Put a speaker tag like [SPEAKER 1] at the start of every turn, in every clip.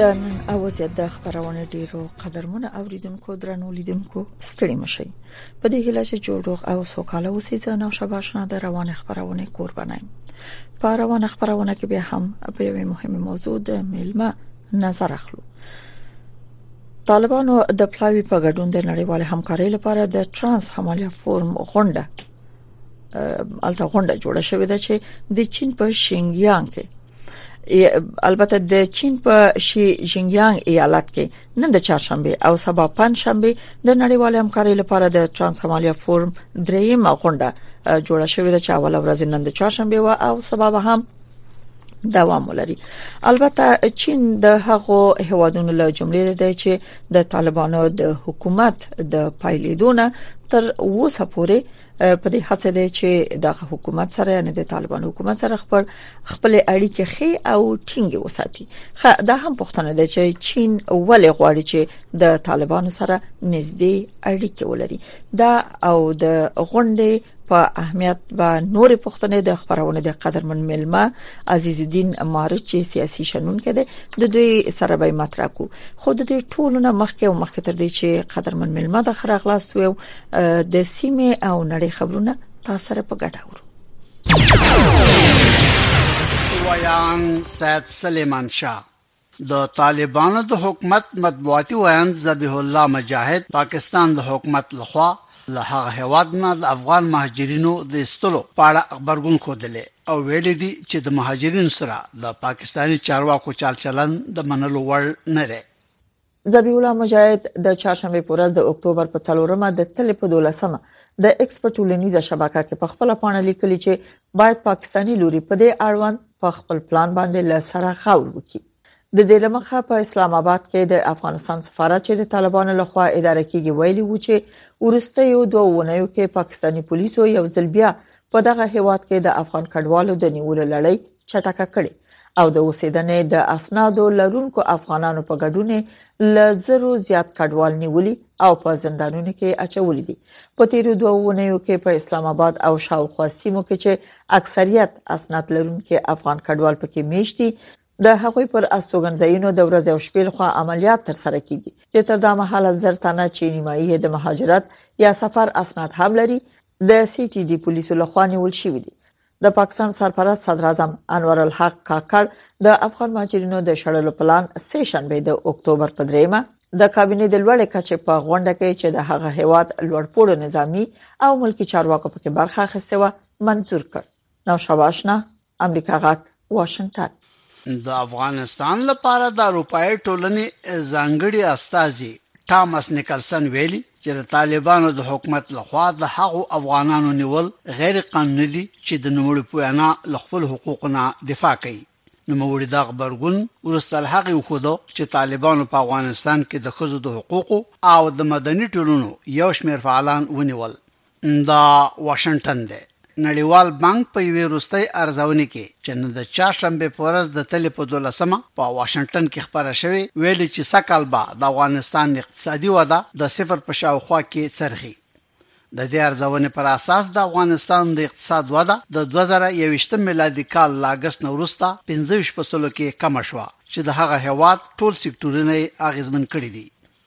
[SPEAKER 1] د نن اواز د خبرونه ډیرو قدرمن اوریدونکو درنو لیدونکو ستړي مشي په دې هیله چې جوړ روغ او سوکاله اوسئ زه نو شباشنا د روان خبرونه قربانای په روان خبرونه کې به هم په یوه مهمه موضوع د ملما نظر اخلو طالبانو د پلاوی په ګډون د نړیوال همکارۍ لپاره د ترانس همالیا فورم غونډه الته غونډه جوړه شوې ده چې د چین په شینګیان کې البته د چین په شي جنګیانګ ایالت کې نن د چهارشنبه او سبا پنځشنبه د نړیوال همکارۍ لپاره د ترانس همالیا فورم دریم غونډه جوړه شوې ده چې اول ورځ نن د چهارشنبه او سبا به هم دوام ولري البته چین د هغو هوادونو له جملې دی چې د طالبانو د حکومت د پایلیدونه تر اوسه پورې په دې هڅه دی چې د حکومت سره یعنی د طالبان حکومت سره خپل خپل اړیکې خې او ټینګ وساتي خه دا هم پښتنه ده چې چین ولې غواړي چې د طالبان سره نږدې اړیکې ولري دا او د غونډې په اهمیت و نور پښتنې د خبرونه د قدرمن ملما عزیز الدین مارچ چې سیاسي شنن کده د دوی سره به مطرح کو خود د ټولونه مخکې او مخکې تر دې چې قدرمن ملما د خراغلاس و د سیمه او نړۍ خبرونه تاسو سره په ګډه اورو
[SPEAKER 2] ویان سید سلیمان شاه د طالبانو د حکومت مطبوعاتي ویاند ذبیح الله مجاهد پاکستان د حکومت لخوا له هغه هواد نه د افغان مهاجرینو د استلو په اړه خبرګون خوده او ویل دي چې د مهاجرینو سره د پاکستاني چارواکو چالچلن د منلو وړ نه دی
[SPEAKER 1] ذبیح الله مجاهد د چهارشنبه په ورځ د اکتوبر په څلورمه د تل په 12مه د ایکس په ټولنیزه شبکه کې په خپل پاڼه لیکلي چې باید پاکستانی لوري په دې اړوند په خپل پلان باندې له سره غور وکړي د دې لمخه په اسلام آباد کې د افغانستان سفارت چې د طالبانو لخوا اداره کیږي ویلي و چې ورسته یو دوه ونیو کې پاکستانی پولیسو یو ځل بیا په دغه هیواد کې د افغان کډوالو د نیولو لړۍ چټکه کړې او د اوسېدنې د اسنادو لرونکو افغانانو په ګډون له زرو زیات کډوال نیولي او په زندانونو کې اچولي دي په تیرو دوه ونیو کې په اسلام آباد او شاوخوا سیمو کې چې اکثریت اسناد لرونکو افغان کډوال پکې میشتي د هغوی پر استوګنځایونو د ورځې او شپې لخوا عملیات تر سره کیږي چې تر دا مهاله زر تنه چې نیمایي د مهاجرت یا سفر اسناد هم لري د سی ټي ډي پولیسو لخوا نیول شوی دي د پاکستان سرپرست صدر اعظم انور الحق کاکړ د افغان مهاجرینو د شړلو پلان سه شنبه د اکتوبر په دریمه د کابینې د لوړې کچې په غونډه کې چې د هغه هیواد لوړپوړو نظامی او ملکی چارواکو پکې برخه اخیسته و منزور کړ نو شواشنا امریکا غاک واشنگټن
[SPEAKER 2] د افغانستان لپاره د اروپایي ټولنې ځانګړي استازي ټامس نیکلسن ویلي چې د طالبانو د حکومت لخوا د هغو افغانانو نیول غیر قانوني دي چې د نوموړي په وینا له خپل حقوقو نه دفاع کوي نوموړي دا غبرګون وروسته له هغې وښوده چې طالبانو په افغانستان کې د ښځو د حقوقو او د مدني ټولنو یو شمېر فعالان ونیول دا واشنګټن دی. نړیوال بانک په یوې وروستۍ ارزونې کې چې نن د چهارشنبې په ورځ د تلې په دولسمه په واشنګټن کې خپره شوې، ویلي چې سږکال به د افغانستان اقتصادي وده د صفر په شاوخوا کې څرخي. د دې ارزونې پر اساس د افغانستان د اقتصاد وده د دوه زره یوویشت میلادي کال له اګست نه وروسته پنځه ویشت په سلو کې کمه شوه چې د هغه هېواد ټول سکټورونه یې اغېزمن کړي دي.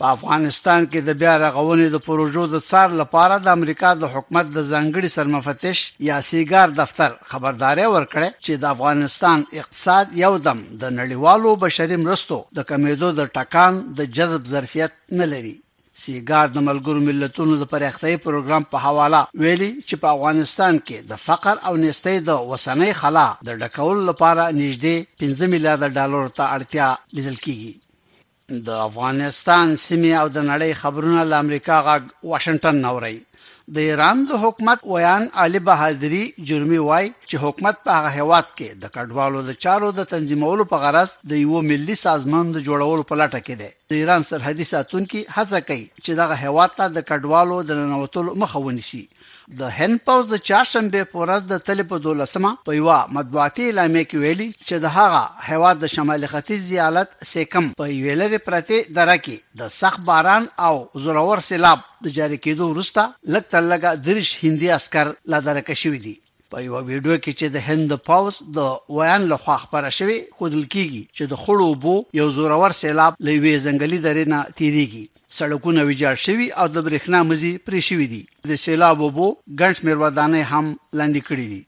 [SPEAKER 2] په افغانستان کې د بیا رغونې د پروژو د څار لپاره د امریکا د حکومت د ځانګړي سرمفتش یا سیګار دفتر خبرداری ورکړی چې د افغانستان اقتصاد یو دم د نړیوالو بشري مرستو د کمیدو د ټکان د جذب ظرفیت نه لري. سیګار د ملګرو ملتونو د پراختیايي پروګرام په حواله ویلي چې په افغانستان کې د فقر او نیستۍ د وسنۍ خلا د ډکولو لپاره نږدې پنځه میلیارده ډالرو ته اړتیا لیدل کیږي. د افغانستان، سیمې او د نړۍ خبرونه له امریکا غږ واشنګټن نه اورئ. د ایران د حکومت ویاند علي بهادري جرمي وایي چې حکومت په هغه هیواد کې د کډوالو د چارو د تنظیمولو په غرض د یوه ملي سازمان د جوړولو په لټه کې دی د ایران سرحدي ساتونکي هڅه کوي چې دغه هیواد ته د کډوالو د ننوتلو مخه ونیسي د هند پوځ د چهارشنبې په ورځ د تلې په دولسمه په یوه مطبوعاتي اعلامیه کې ویلي چې د هغه هیواد د شمالي ختیځ ایالت سیکم په یوې لرې پرتې دره کې د سخت باران او زورور سیلاب د جاري کېدو وروسته لږ تر لږه دېرش هندي عسکر لا درکه شوي دي په یوه ویډیو کې چې د هند د پوځ د ویاند لخوا خپره شوې ښودل کیږي چې د خړو اوبو یو زورور سیلاب له یوې ځنګلي درې نه تیریږي سړکونه ویجاړ شوي او د برېښنا مزي پرې شوي دي د سیلاب اوبو ګڼ شمېر ودانۍ هم لاندې کړي دي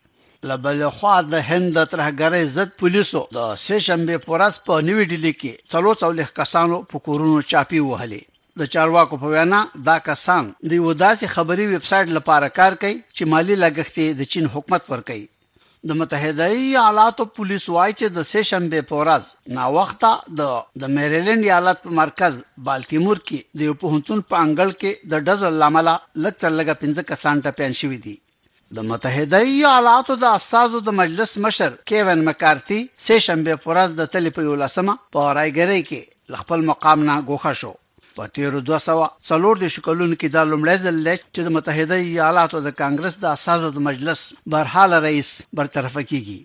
[SPEAKER 2] له بلې خوا د هند د ترهګرۍ ضد پولیسو د سې شنبې په ورځ په نوي ډیلي کې څلور څلوېښت کسانو په کورونو چاپې ووهلې د چارواکو په وینا، دا کسان د یوه داسې خبري ویب سایټ لپاره کار کوي چې مالي لګښت یې د چین حکومت ورکوي. د متحده ایالاتو پولیس وايي چې د سه شنبې په ورځ ناوخته د د میریلنډ ایالت په مرکز بالتیمور کې د یو پوهنتون په انګړ کې د ډزو له امله لږ تر لږه پنځه کسان ټپیان شوي دي. د متحده ایالاتو د استازو د مجلس مشر کیون مکارتی سه شنبه پر ورځ د تل په 11مه په رايګرۍ کې له خپل مقام نه ګوښه شو په تیرو 240 کلونو کې دا لومړی ځل دی چې د متحده ایالاتو د کانګرس د اساسو د مجلس برحاله رئیس برطرف کیږي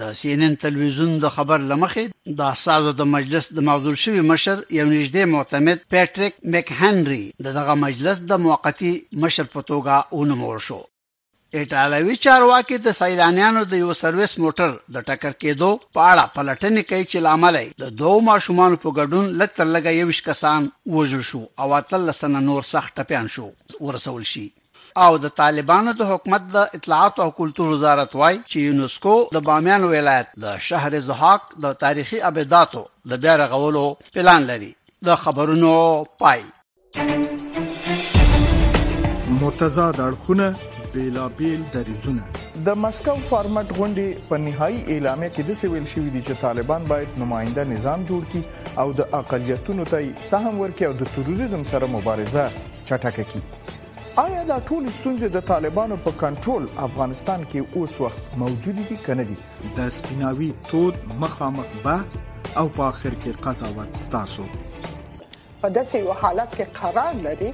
[SPEAKER 2] د سي ان ان تلویزیون د خبر له مخې، د استازو د مجلس د معزول شوي مشر یو نږدې معتمد پیټریک مک هنري د دغه مجلس د موقتي مشر په توګه ونومول شو. ایټالوي چارواکي د سیلانیانو د یوه سرویس موټر د ټکر کېدو په اړه پلټنې کوي چې له امله یې د دوو ماشومانو په ګډون لږ تر لږه یوویشت کسان ووژل شو او اتلس تنه نور سخت ټپیان شو ورسول شي. او د طالبانو د حکومت د اطلاعاتو او کلتور وزارت وايي چې یونسکو د بامیان ولایت د شهر ضحاک د تاریخي ابداتو د بیا رغولو پلان لري. د خبرونو پای.
[SPEAKER 3] متضاد اړخونه، بېلابېل دریځونه.
[SPEAKER 4] د مسکو فارمټ غونډې په نهایي اعلامیه کې داسې ویل شوي دي چې طالبان باید نماینده نظام جوړ کړي او د اقلیتونو ته یې سهم ورکړي او د تروریزم سره مبارزه چټکه کړي. آیا دا ټول ستونزې د طالبانو په کنټرول افغانستان کې اوس وخت موجود دي کنه دي
[SPEAKER 3] د سپیناوي تود مخامخ بحث او په اخر کې قضاوت ستاسو
[SPEAKER 5] په داسې یو حالت کې قرار لري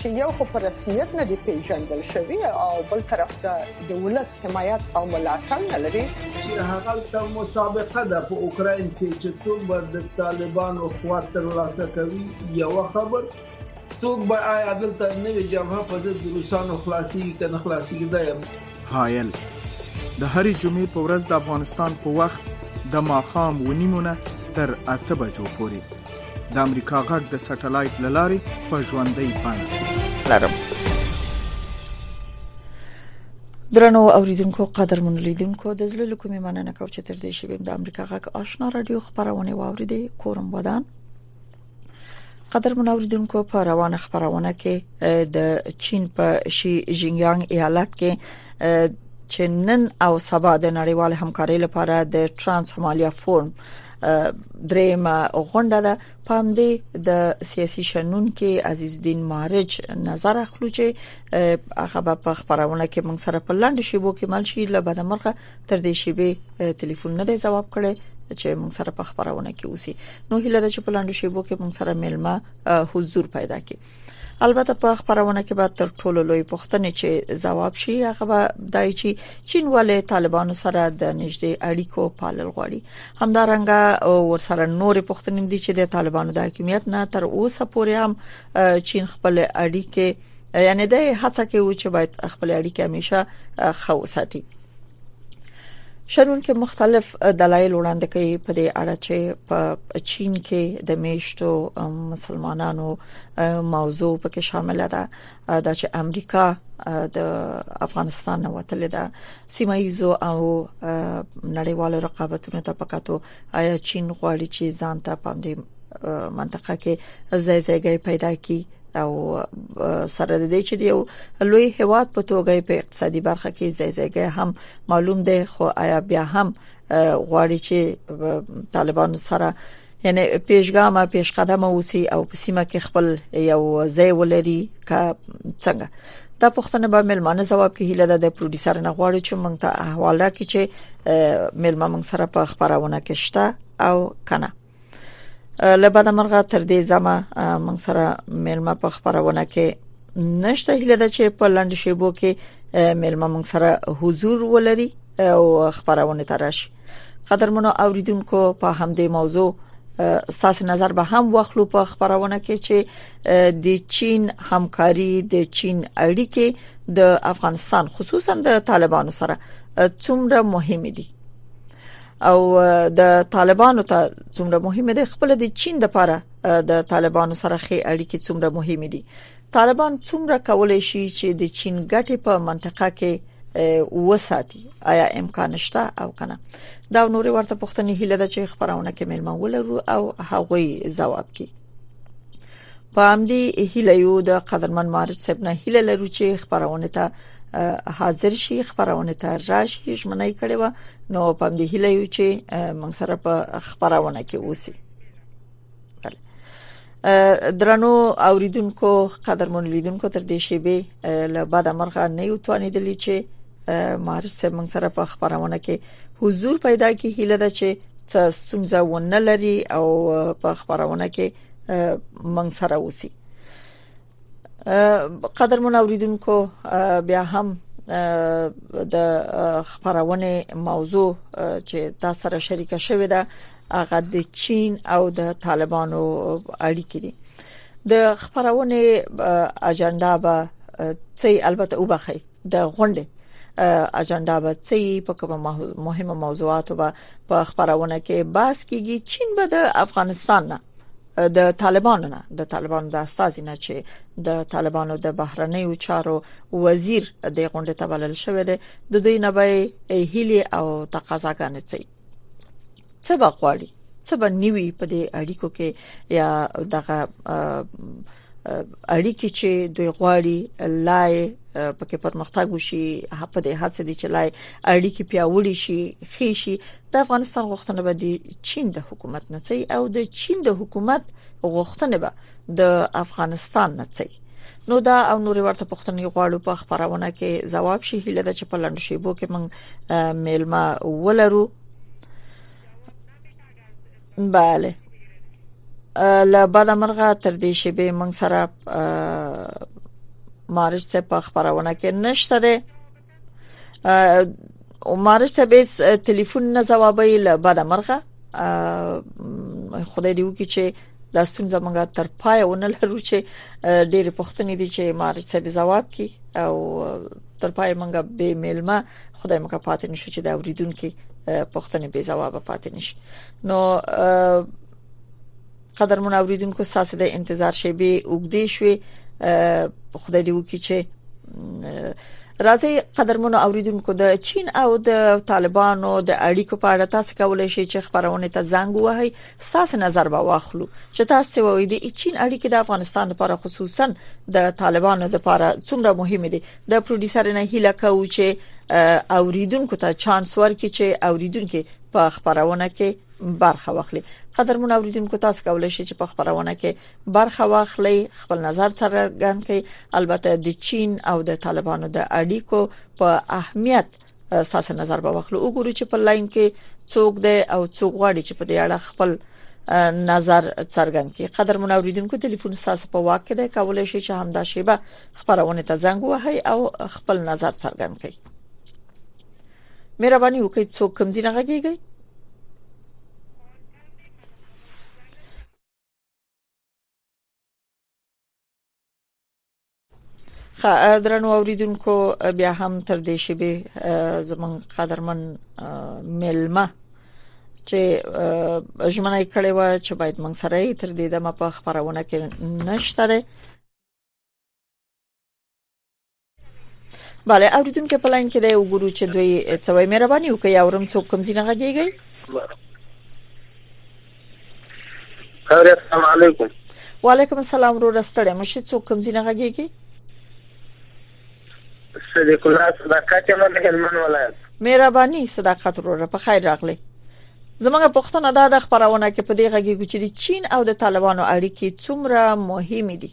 [SPEAKER 5] چې یو خو په رسمیت نه دی پیژندل شوی او بل طرف ته د ولس حمایت او ملاتړ نه لري
[SPEAKER 6] چې هغه ته مسابقه ده په اوکرين کې چې څوک به د طالبانو خوا تر لاسه کوي یو خبر څوک به آیا دلته نوې جبهه په ضد روسانو خلاصيږي که نه خلاصيږي دا یم
[SPEAKER 3] هایل د هرې جمعې په ورځ د افغانستان په وخت د ماخام ونیمونه تر اته بجو پورې د امریکا غږ د سټلایټ لاري په ژوندۍ بڼه
[SPEAKER 1] لرم درنو اوریدونکو قدرمن لیدونکو د زړه لکه مننه کوم چې تر دې شویم د امریکا غږ آشنا رادیو خبرونه واوریدي کورم ودان قدر منوریدونکو په روانه خبرونه کې د چین په شي جینګیانګ ایالت کې چې نن او سبا د نړیوال همکارۍ لپاره د ترانس همالیا فورم دریمه غونډه ده په همدې د سیاسي شنن کې عزیز الدین مارج نظر اخلو چې هغه په خبرونه کې موږ سره په لاندې شیبو کې ملشي له بدمرغه تر دې شیبې ټلیفون نه دی جواب کړي چې موږ سره په خبرونه کې اوسي نو هیله ده چې په لاندو شیبو کې موږ سره ملما حضور پیدا کړي البته په خبرونه کې به تر ټولو لوی پوښتنه چې جواب شي هغه به دای چې چین ولې طالبانو سره د نږدې اړیکو پالل غواړي همدارنګه ورسره نور پوښتنې دي چې د طالبانو د حکومت نه تر اوسه پورې هم چین خپل اړیکې یعنی د هڅه کې و چې باید خپل اړیکې همیشه ښه وساتي شنون کې مختلف دلایل وړاندې کوي په دې اړه چې په چین کې د میشتو مسلمانانو موضوع پکې شامل ده دا چې امریکا د افغانستان نه وتل ده سیمایزو او نړیوالو رقابتونو ته پکاتو آیا چین غواړي چې ځان ته پاندې منطقه کې ځای ځای پیدا کړي او سره د دې چې د یو لوی هواد په توګه په اقتصادي برخه کې ځای ځایګه هم معلوم دی خو آیا بیا هم غواړي چې طالبان سره یعنی پیشګامه پیشقدم اوسي او په سیمه کې خپل یو ځای ولري کا څنګه دا پښتنه به ملمانه جواب کې هیله ده د پروډوسر نه غواړي چې موږ ته احواله کې چې ملمانه موږ سره په خبرونه کې شته او کنه لبد مرغه تر دې زمه من سره ملما په خبرونه کې نشته هله د چې په لند شیبو کې ملما من سره حضور ولري او خبرونه ترش قدرمنو اوریدونکو په همدې موضوع ساس نظر به هم واخلو په خبرونه کې چې د چین همکاري د چین اړیکې د افغانستان خصوصا د طالبانو سره څومره مهمه دي او د طالبانو ته څومره مهمه ده خپل د چین د لپاره د طالبانو سره خې اړیکې څومره مهمه دي طالبان څومره کولای شي چې د چین ګټې په منطقه کې وساتي آیا امکان شته او کنه دا نور ورته پښتني هله ده چې خبرونه کې ملمه ولرو او هغوی جواب کړي په همدې هیله یو د قدرمن معرض صاحب نه هیله لرو چې خبرونه ته حاضر شي خبرونه ته راشي ژمنه کړې و نو په همدې هیله یو چې موږ سره په خبرونه کې اوسي درنو اوریدونکو قدرمن لیدونکو تر دې شی به له بعد مرغه نه یو توانیدلی چې مارس موږ سره په خبرونه کې حضور پیدا کی هیله ده چې څه ستونزه ونه لري او په خبرونه کې منګ سره وسی قدر مون اوریدونکو بیا هم د خبرونه موضوع چې تاسو سره شریکه شوې ده هغه د چین او د طالبانو اړیکې دي د خبرونه اجنډا به څه البته وبخي د غونډې اجنډا به څه په کومه مهمه موضوعاتو به په خبرونه کې باس کیږي چین به د افغانستان نه د طالبانو نه د طالبانو د استاذ نه چې د طالبانو د بهرنیو چارو وزیر د غونډې ته بلل شوې ده د دوی نه به هلي او تقاضاګانې څه څه به غواړي څه به نیوي په دې اړیکو کې یا دغه اړیکې چې دوی غواړي لای پکې پرمختګ وشي په دې هڅه دي چې لای اړیکې پیاوړې شي خې شي د افغانستان غوښتنه به دي چین د حکومت نه چي او د چین د حکومت غوښتنه به د افغانستان نه چي نو دا او نورې ورته پوښتنې غواړو په خبرونه کې جواب شي هله د چپلند شیبو کې موږ میلمه ولرو bale له بده مرغه تر دې شی به موږ سره مارش څخه په خبرونه کې نشته ده او مارش څخه به ټلیفون نه جوابوي له بده مرغه خدای دې وکړي چې دا ستونزه موږ تر پای ونه لرو چې ډېر پښتنې دي چې مارش څخه جواب کی او تر پای مونږه به میلمه خدای مکه پاتې نشو چې دا اوریدونکو پښتنې بې جواب پاتې نشي نو قدر مون اوریدونکو ساسه د انتظار شی به وګدې شوي خدای دې وکړي چې راځي قدرمن اوریدونکو د چین او د طالبانو د اړیکو په اړه تاسو کولای شئ چې خبرونه ته زنګ ووهئ ستاسو نظر به واخلو چې تاسو وایي د چین اړیکې د افغانستان لپاره خصوصا د طالبانو لپاره څومره مهمه دي د پروډوسر نه هیله کوو چې اوریدونکو ته چانس ورکړي چې اوریدونکو په خبرونه کې برخه واخلي قدرمن اوریدونکو تاسو کولای شئ چې په خبرونه کې برخه واخلئ خپل نظر څرګند کړئ البته د چین او د طالبانو د اړیکو په اهمیت تاسو نظر به واخلو وګورو چې په لاين کې څوک دی او څوک غواړي چې په دې اړه خپل نظر څرګند کړي قدر مون اوریدونکو ټلیفون تاسو په واک کې دی کولای شي چې همدا شیبه خبرونه ته زنګ وهي او خپل نظر څرګند کړي مهرباني وکړئ څوک کوم ځای نه غږیږئ درنو اوریدونکو بیا هم تر دې شبي زمون قدرمن ملما چې ژمنه کړې و چې باید موږ سره تر دې دمه په خبرونه کې نشته bale اوریدونکو په لاین کې دی وګورو چې دوی څوې مهرباني وکړي اورم څوک کوم ځای نه غږیږي خیر
[SPEAKER 7] السلام علیکم
[SPEAKER 1] وعلیکم السلام ورور ستړی مشه څوک کوم ځینه غږیږي
[SPEAKER 7] صدیق الله صداقت یم د هلمند ولایت
[SPEAKER 1] مهرباني صداقت ورور په خیر راغلی زموږه پښتنه دا د خبرونه کې په دې غږیږي چې چین او د طالبانو اړیکې څومره مهمې دي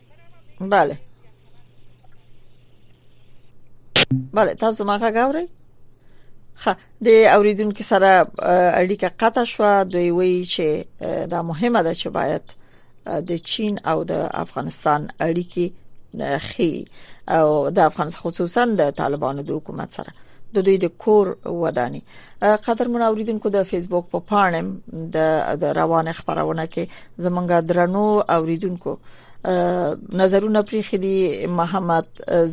[SPEAKER 1] بله بله تاسو ما غږ اورئ خه د اوریدونکو سره اړیکه قطع شو دوی وی چې دا مهمه ده چې باید د چین او د افغانستان اړیکې خي او د افغانستان خصوصا د طالبانو د حکومت سره د دوی د کور ودانی قدر مون اوریدونکو د فیسبوک په پاڼم د روان خبرونه کې زمونږ درنو اوریدونکو نظرونه پرې خدي محمد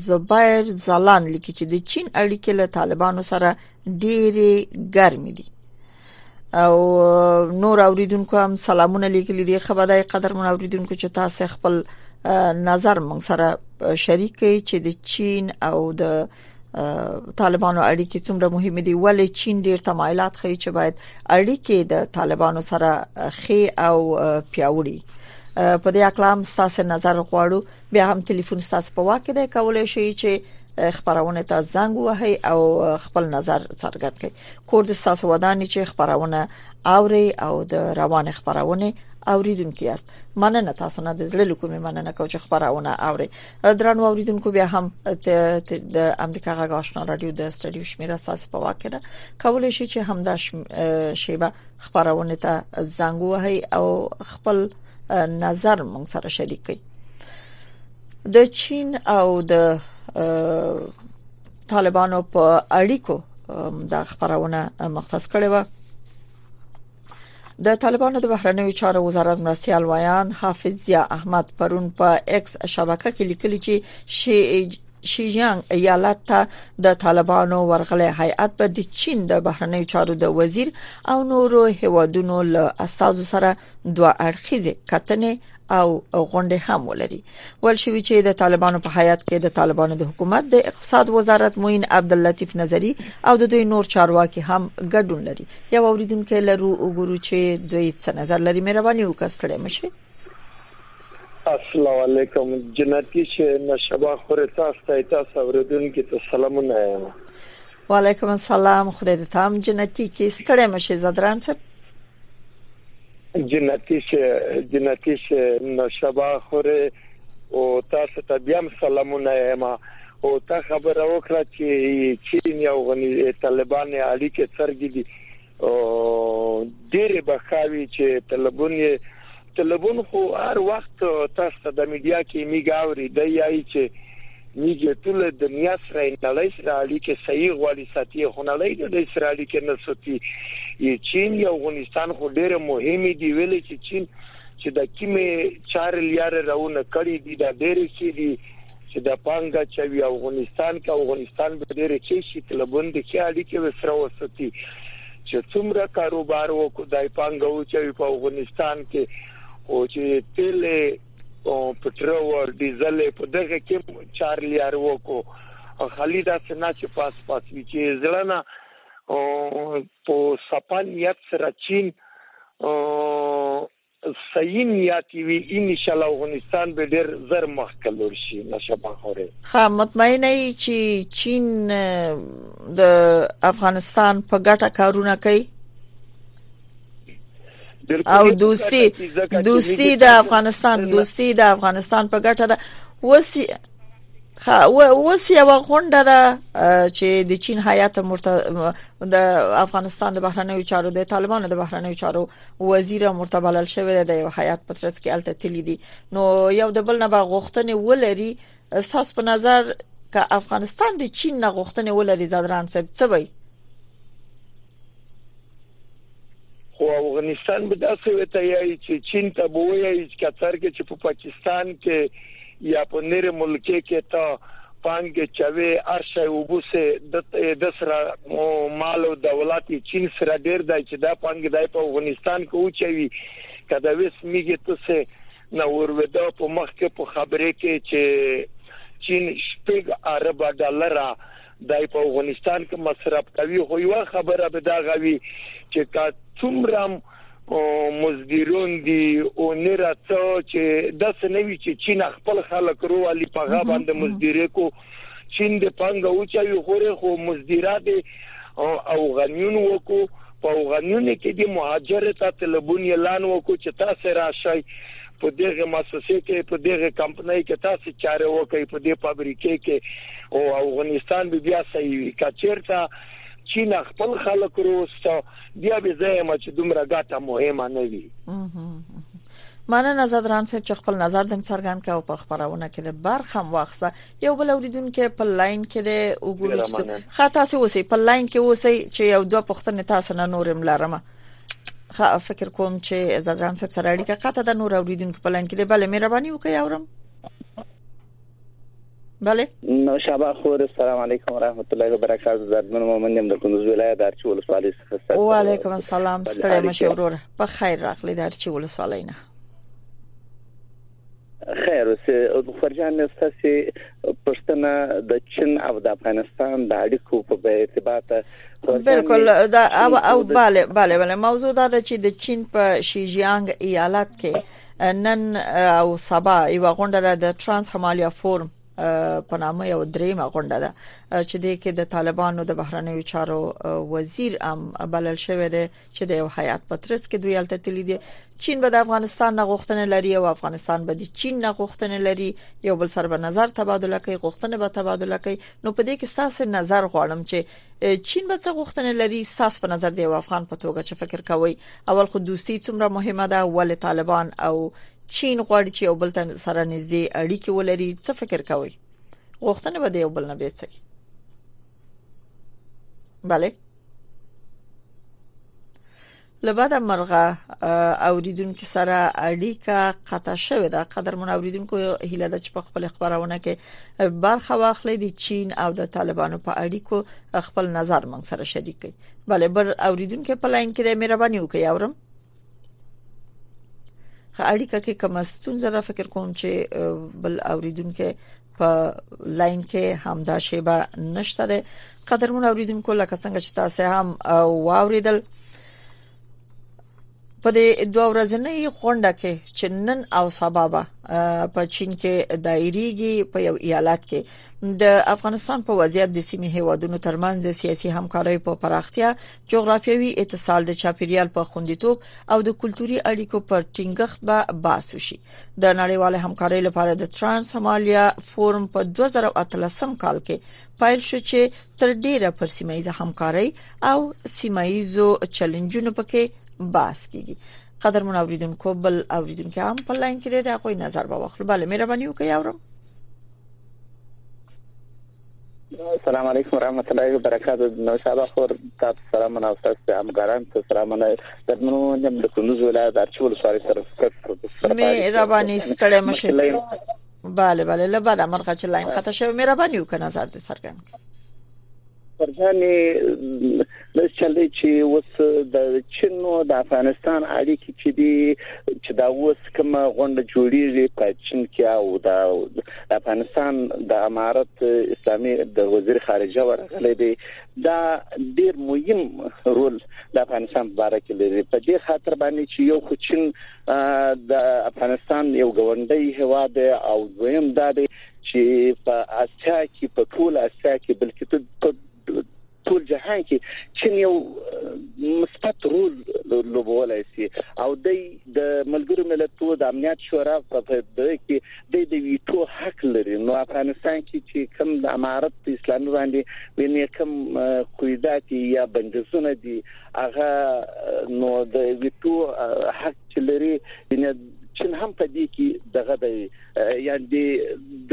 [SPEAKER 1] زبیر زلان لیکي چې د چین اړیکې له طالبانو سره ډېری ګرم دي او نور اوریدونکو هم سلامونه لیکلي دي خبردای قدر من اوریدونکو چې تاسو خپل نظر مونږ سره شریک کړئ چې د چین او د طالبانو اړیکې څومره مهمه دي ولې چین ډیر تمایلات ښیي چې باید اړیکې د طالبانو سره خې او پیاوړي په دې اکلام ستاسو نظر غواړو بیا هم ټلیفون ستاسو په واکه ده کولای شئ چې خبرونه ته زنګ وهي او خپل نظر څرګند کړي کور د تاسو ودانې چې خبرونه اوري او د روان خبرونه اوریدونکو یاست مننه تاسو نه د زړه لکومه مننه کوم چې خبرونه اوري درنو اوریدونکو بیا هم د امریکا غږ آشنا رادیو د استډیو شمیره ساس په واکه ده کولای شي چې همدا شیبه خبرونه ته زنګ وهي او خپل نظر مونږ سره شریک کړي د چین او د طالبانو په اړیکو دا خبرونه مختص کړي و د طالبانو د بهرنیو چارو وزارت مرستيال ویاند حافظ ضیا احمد پرون په ایکس شبکه کې لیکلي چې شي شیجیانګ ایالت ته د طالبانو ورغلې هیئت به د چین د بهرنیو چارو د وزیر او نورو هیوادونو له استازو سره دوه اړخیزه کتنې او غونډه هم ولري ول شوې چې د طالبانو په حیات کې د طالبانو د حکومت د اقتصاد وزارت موین عبد اللطیف نظری او د دوی نور چارواکي هم ګډون لري یو اوریدونکو لرو وګورو چې دوی څه نظر لري مهرباني وکړئ مشه
[SPEAKER 8] السلام علیکم جنتی شه نشبا خور تاسو ته تاسو اوریدونکو ته سلامونه
[SPEAKER 1] وعلیکم السلام خدای دې تام جنتی کې ستړی مشه زدران صاحب
[SPEAKER 8] جنتی شه جنتی شه نو شبا خوره او تاسو ته بیا سلامونه یم او تا خبره وکړه چې چین یو غني طالبان اړیکې څرګې دي او ډېر بخاوي چې طالبان تلبون خو هر وخت تاسو ته د میډیا کې میګ اوري د یای چې میګ ټول دنیا سره نړۍ سره اړیکې صحیح غواړي ساتي خو نړۍ د دې سره اړیکې نه ساتي چین او افغانستان خو ډېر مهم دي ویل چې چین چې د کیمې چار لیار راونه کړی دي دا ډېر کې دي چې دا پانګه اچوي افغانستان کې افغانستان به ډېر ښه شي که له بندې ښې اړیکې ورسره وساتي چې څومره کاروبار وکړو دا پانګه وچوي په افغانستان کې او چې تیل پټرول ډیزل په دغه کې چار لیار وکړو خالي دا سنا چې پاس پاس وی چې ځلنه او په سپان یت سره چین او صحی نیات یی وی ان شاالله اوغنستان به ډیر زر مخ که لور شی
[SPEAKER 1] نشه با خوری. ښه مطمئنه یی چی چین د افغانستان په ګټه کارونه کوي او دوستی دوستی د افغانستان دوستی د افغانستان په ګټه ده وسی اوس یو غونډه ده چې د چین هیئت مرتضی د افغانستان د بهرنیو چارو د طالبانو د بهرنیو چارو وزیر هم ورته بلل شوی دی د یو حیات په ترڅ کې الته تللی دی نو یو د بل نه به غوښتنې ولري تاسو په نظر که افغانستان د چین نه غوښتنې ولري زدران صاحب څه وایي خو
[SPEAKER 8] افغانستان به داسې وي ته یی چې چین ته به وایي چې کثر کې چې په پاکستان کې یا په نېرې ملکې کې ته پانګې چوې هر شی اوبو سې دت ېې دسره مال او دولت ېې چین سره ډېر دی چې دا پانګې دی په افغانستان کې اوچوي که د وېس مېږې ته سې نه اوروېده په مخ کې په خبرې کې چې چین شپېږ اربه ډالره دی په افغانستان کې مصرف کوي خو یوه خبره به داغه وي چې که څومره هم مزدورون دي او نه را څه چې داسې نه وي چې چین خپل خلک روالي په غا باندې مزدوري کو چین د پنګ او چا یو خوره خو مزدورا دي او غنیون وکو په غنیون کې دي مهاجر ته طلبون اعلان وکو چې تاسو راشي په دغه مؤسسه کې په دغه کمپنۍ کې تاسو چاره وکړي په دې فابریکې کې او افغانستان بیا صحیح وي کچیرته چین خپل خلک روسته بیا به زه چې دومره ګټه مهمه نه وي
[SPEAKER 1] مننه زدران صاحب چې خپل نظر دم څرګند کاو په خبرونه کې د برخه واخصه یو بل اوریدونکو په لاین کې دی وګورئ چې خاطر څه اوسې په لاین کې اوسې چې یو دوه پښتنه تاسو نه نورم لرم فکر کوم چې زدران صاحب سره اړیکه قطع د نور اوریدونکو په لاین کې دی بل مهرباني وکړئ اورم بله
[SPEAKER 9] نو شابه خور السلام علیکم ورحمت الله وبرکاته دردمن مومن يم د کندوز ولایت د ارچي ولسوالۍ څخه
[SPEAKER 1] و علیکم السلام ستړي مشه ورور په خیر راغلی د ارچي ولسوالۍ نه
[SPEAKER 9] خیر اوس خورجان مې ستاسو پښتنه د چین او د افغانستان د اړیکو په ارتباط
[SPEAKER 1] بالکل دا او او bale bale bale موضوع دا ده چې د چین په شیجیانګ ایالت کې نن او سبا یو غونډه ده د ترانس همالیا فورم په نامه یو دریمه غونډه ده چې د کې د طالبانو د بهرنیو چارو وزیر ام بلل شوی دی چې د یو حیات پترس کې دوی الته تللی دي چین به د افغانستان نه غوښتنه لري او افغانستان به د چین نه غوښتنه لري یو بل سره به نظر تبادله کوي غوښتنه به تبادله کوي نو په دې کې تاسو نظر غواړم چې چین به څه غوښتنه لري ساس په نظر دی او افغان په توګه چې فکر کوي اول خو دوستي څومره مهمه ده ول طالبان او چین غواړي چې یو بل تن سره نږدې اړیکې ولري څه فکر کوي غوښتنه به دی یو بل نه بیسي بله لبدا مرغه اوریدونکو سره اړیکه قطع شوې ده قدرمن اوریدونکو هیله ده چې په خپل خبرونه کې برخه واخلي د چین او د طالبانو په اړیکو خپل نظر مونږ سره شریک کړي بلې بر اوریدونکو په لاین کې د مهرباني وکړئ اورم اړیکه کې کومه ستونزه را فکر کوم چې بل اوریدونکو په لاين کې همدا شیبه نشته ده قدرمن اوریدونکو لکه څنګه چې تاسو هم واوریدل په دې دوه ورځنۍ غونډه کې چې نن او سبا به په چین کې دایریږي په یو ایالت کې د افغانستان په وضعیت د سیمې هیوادونو ترمنځ د سیاسي همکارۍ په پراختیا، جغرافیوي اتصال د چاپیریال په خوندیتوب او د کلتوري اړیکو پر ټینګښت به باسو شي. د نړیوالې همکارۍ لپاره د ترانس همالیا فورم په 2013 کال کې پایل شو چې تر ډیره پر سیمایزه همکارۍ او سیمایزو چیلنجونو پکې باس کیږي قدر مون اوریدونکو بل اوریدونکو هم په لاین کې د غوي نظر به واخلو بله مهرباني وکړئ اورم
[SPEAKER 9] السلام علیکم ورحمت الله وبرکاته نو شابه خور تاسو سلام او تاسو ته همګران ته سلام نه دمنو نیم د کندوز ولایت ارچول سواري سره
[SPEAKER 1] سره مې رواني ستړې مشه بله بله له بعد مرغه چې لاین خطا شوی مې رواني وکړ نظر دې څرګند
[SPEAKER 9] کړ پرځاني د چلې چې اوس د چین او د افغانستان اړیکې چې دی چې دا اوس کوم غونډه جوړیږي په چین کې او د افغانستان د امارت اسلامي د وزیر خارجه ورغلې دی دا ډیر مهم رول د افغانستان په اړه کې لري په دې خاطر باندې چې یو خو چین د افغانستان یو غونډي هوا ده او دویم دا دی چې په اسیا کې په ټول اسیا کې بلکې په ټول جهان کې چین یو مثبت رول لوبولای شي او د د ملګرو ملتو د امنیت شورا په دې کې د د ویټو حق لري نو افغانستان کې چې کوم د امارت په اسلامي باندې ویني کوم قیدات یا بندیزونه دي هغه نو د ویټو حق چې لري چین هم په دې کې دغه دی یعنی د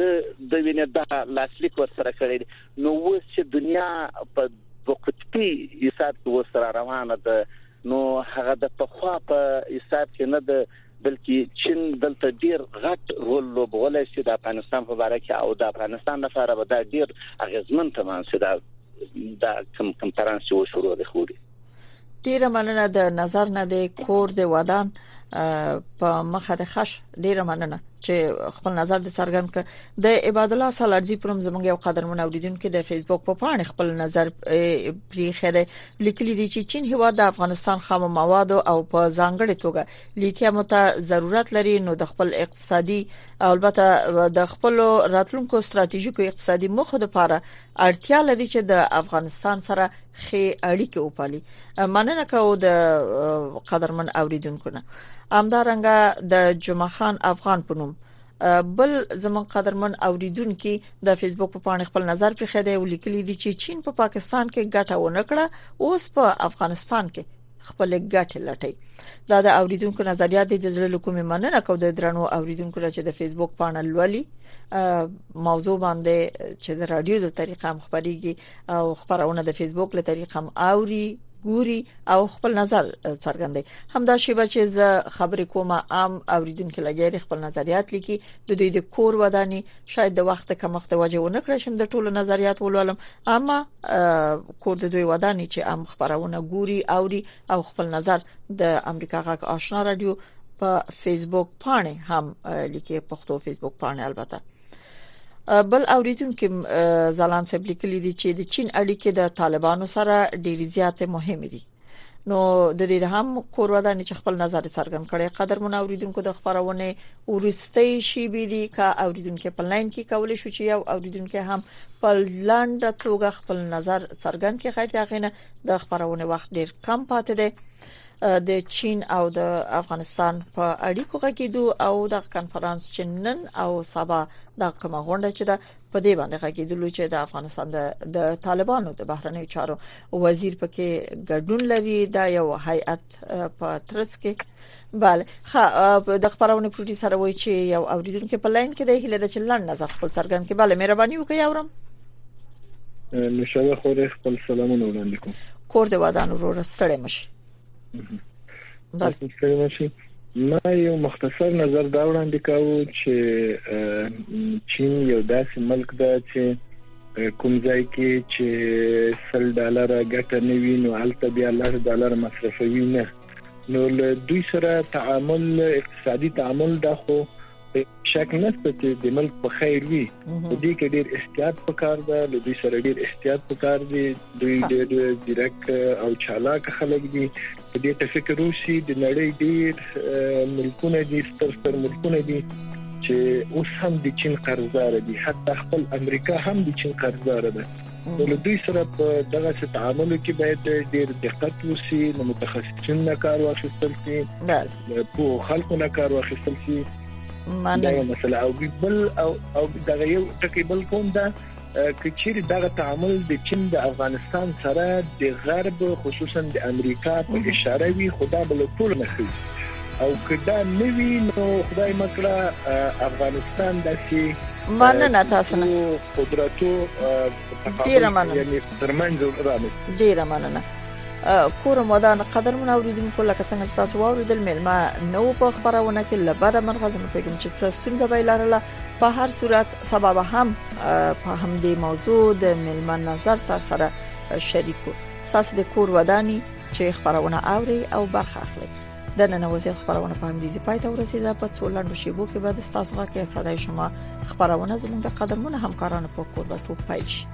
[SPEAKER 9] د وینې د لاسلیک ور سره کړی نو اوس چې دنیا په دوه قطبي حساب کې اوس را روانه ده نو هغه د پخوا په حساب کې نه ده بلکې چین دلته ډیر غټ رول لوبولی شي د افغانستان په اړه کې او د افغانستان لپاره به دا ډیر اغیزمن تمام شي دا دا کم کم ترانس چې وشورو د خوري
[SPEAKER 1] ډیره مننه د نظر نه د کور د ودان په مخه د خش ډیره مننه چې خپل نظر د څرګند ک د عباد الله سالارزی پرم زمونږ یو قدرمن اوریدونکو د فیسبوک په پاڼه خپل نظر پری خره لیکلی دی چې چین هوا د افغانستان خام مواد او په ځانګړي توګه لیتیم ته ضرورت لري نو د خپل اقتصادي او البته د خپل راتلونکو ستراتیژیکو اقتصادي مخه لپاره اړتیا لري چې د افغانستان سره خې اړیکې وپالي مننه کوو د قدرمن اوریدونکو نه همدارنګه د جمعه خان افغان په نوم بل زمون قدرمن اوریدونکو د فیسبوک په پاڼه خپل نظر په خده ولیکلی دی چې چین په پا پاکستان کې ګټه ونه کړه اوس په افغانستان کې خپل ګټه لټي دا د اوریدونکو نظریات د زړه لکومې مننه کوم د درنو اوریدونکو چې د فیسبوک پاڼه لولي موضوع باندې چې د رادیو د طریقې هم خبريږي او خبرونه د فیسبوک له طریقې هم اوري ګوري او خپل نظر څرګندي همدا شی به چې زه خبرې کومه عام اوریدونکو لګیري خپل نظریات لیکي د دوی د کور وداني شاید د وخت کمښت وجه ونه کړی شم د ټولو نظریات ولولم اما کور د دوی ودانې چې ام خبرونه ګوري اوري او خپل نظر د امریکا غږ آشنا رادیو په فیسبوک پاڼه هم لیکي پښتو فیسبوک پاڼه البته بل اوریدونکو زلان صاحب لیکلي دي چې د چین اړیکې د طالبانو سره ډېر زیات مهمه دي نو د دې هم کورودان چې خپل نظر څرګند کړي قدر مون اوریدونکو د خبرونه ورستي شي بيدي کا اوریدونکو په لاین کې کول شو چې یو اوریدونکو هم په لاند توګه خپل نظر څرګند کړي خیر یغینه د خبرونه وخت ډیر کم پاتې دی د چین او د افغانستان په اړیکو غږیدو او د کانفرنس چې نن او سبا د کومه غونډه چې د په دې باندې غږیدلو چې د افغانستان د طالبانو د بهرنیو چارو وزیر پکې ګډون لري دا یو هیئت په ترڅ کې بله ها د خبرونه پروتي سره وای چې یو اوریدونکو په لاین کې د هله د چلن نظر خپل سرګند کې بله مهرباني وکړئ اورم
[SPEAKER 10] نو شوه خو خپل سلامونه وړاندې کوم
[SPEAKER 1] کور د ودان ورور ستړي مشه بله
[SPEAKER 10] ما یو مختصر نظر دا وړاندې کاوه چې چین یو داسې ملک ده چې کوم ځای کې چې 100 ډالر ګټه نه وي نو البته بیا 100 ډالر مصرفوي نه نو له دوی سره تعامل اقتصادي تعامل دا خو شک نشته چې د ملک په خیر وي په دې کې ډیر احتیاط پکار ده له دې سره ډیر احتیاط پکار دی دوی ډیر ډیرک او چالاک خلک دي په دې تفکر وشي د نړۍ ډیر ملکونه دي ستر ستر ملکونه دي چې اوس هم د چین قرضدار دي حتی خپل امریکا هم د چین قرضدار ده نو له دوی سره په دغه څه تعامل کې باید ډېر دقت وشي نو متخصصین نه کار واخیستل شي د پوه خلکو نه کار واخیستل شي
[SPEAKER 1] دا
[SPEAKER 10] یو مسله او بل او او دغه یو ټکی بل کوم دا کچیر دغه تعامل د چین د افغانستان سره د غرب خصوصا د امریکا په اشاره وی خدا بل ټول نه کوي او کدا نوی نو خدای مکړه افغانستان داسي
[SPEAKER 1] مننه تاسو نه
[SPEAKER 10] قدرتو
[SPEAKER 1] ډیر مننه
[SPEAKER 10] یعنی ترمنځ رامي
[SPEAKER 1] ډیر مننه کورم ودان قدرمن اوریدونکو لکه څنګه چې تاسو واوریدل ملما نو په خبرونه کې لبد مرغه زموږ کوم چې څه ستونزه به لرله په هر صورت سبب هم په هم دې موضوع د ملما نظر تاسو سره شریکو ساس د کور ودانی چې خبرونه اوري او برخه اخلي د نن وزیر خبرونه په اندیزي پای ته ورسیده په څو لنډو شیبو کې به د تاسو غږ کې صداي شما خبرونه زموږ د قدرمن همکارانو په کور به پیل شي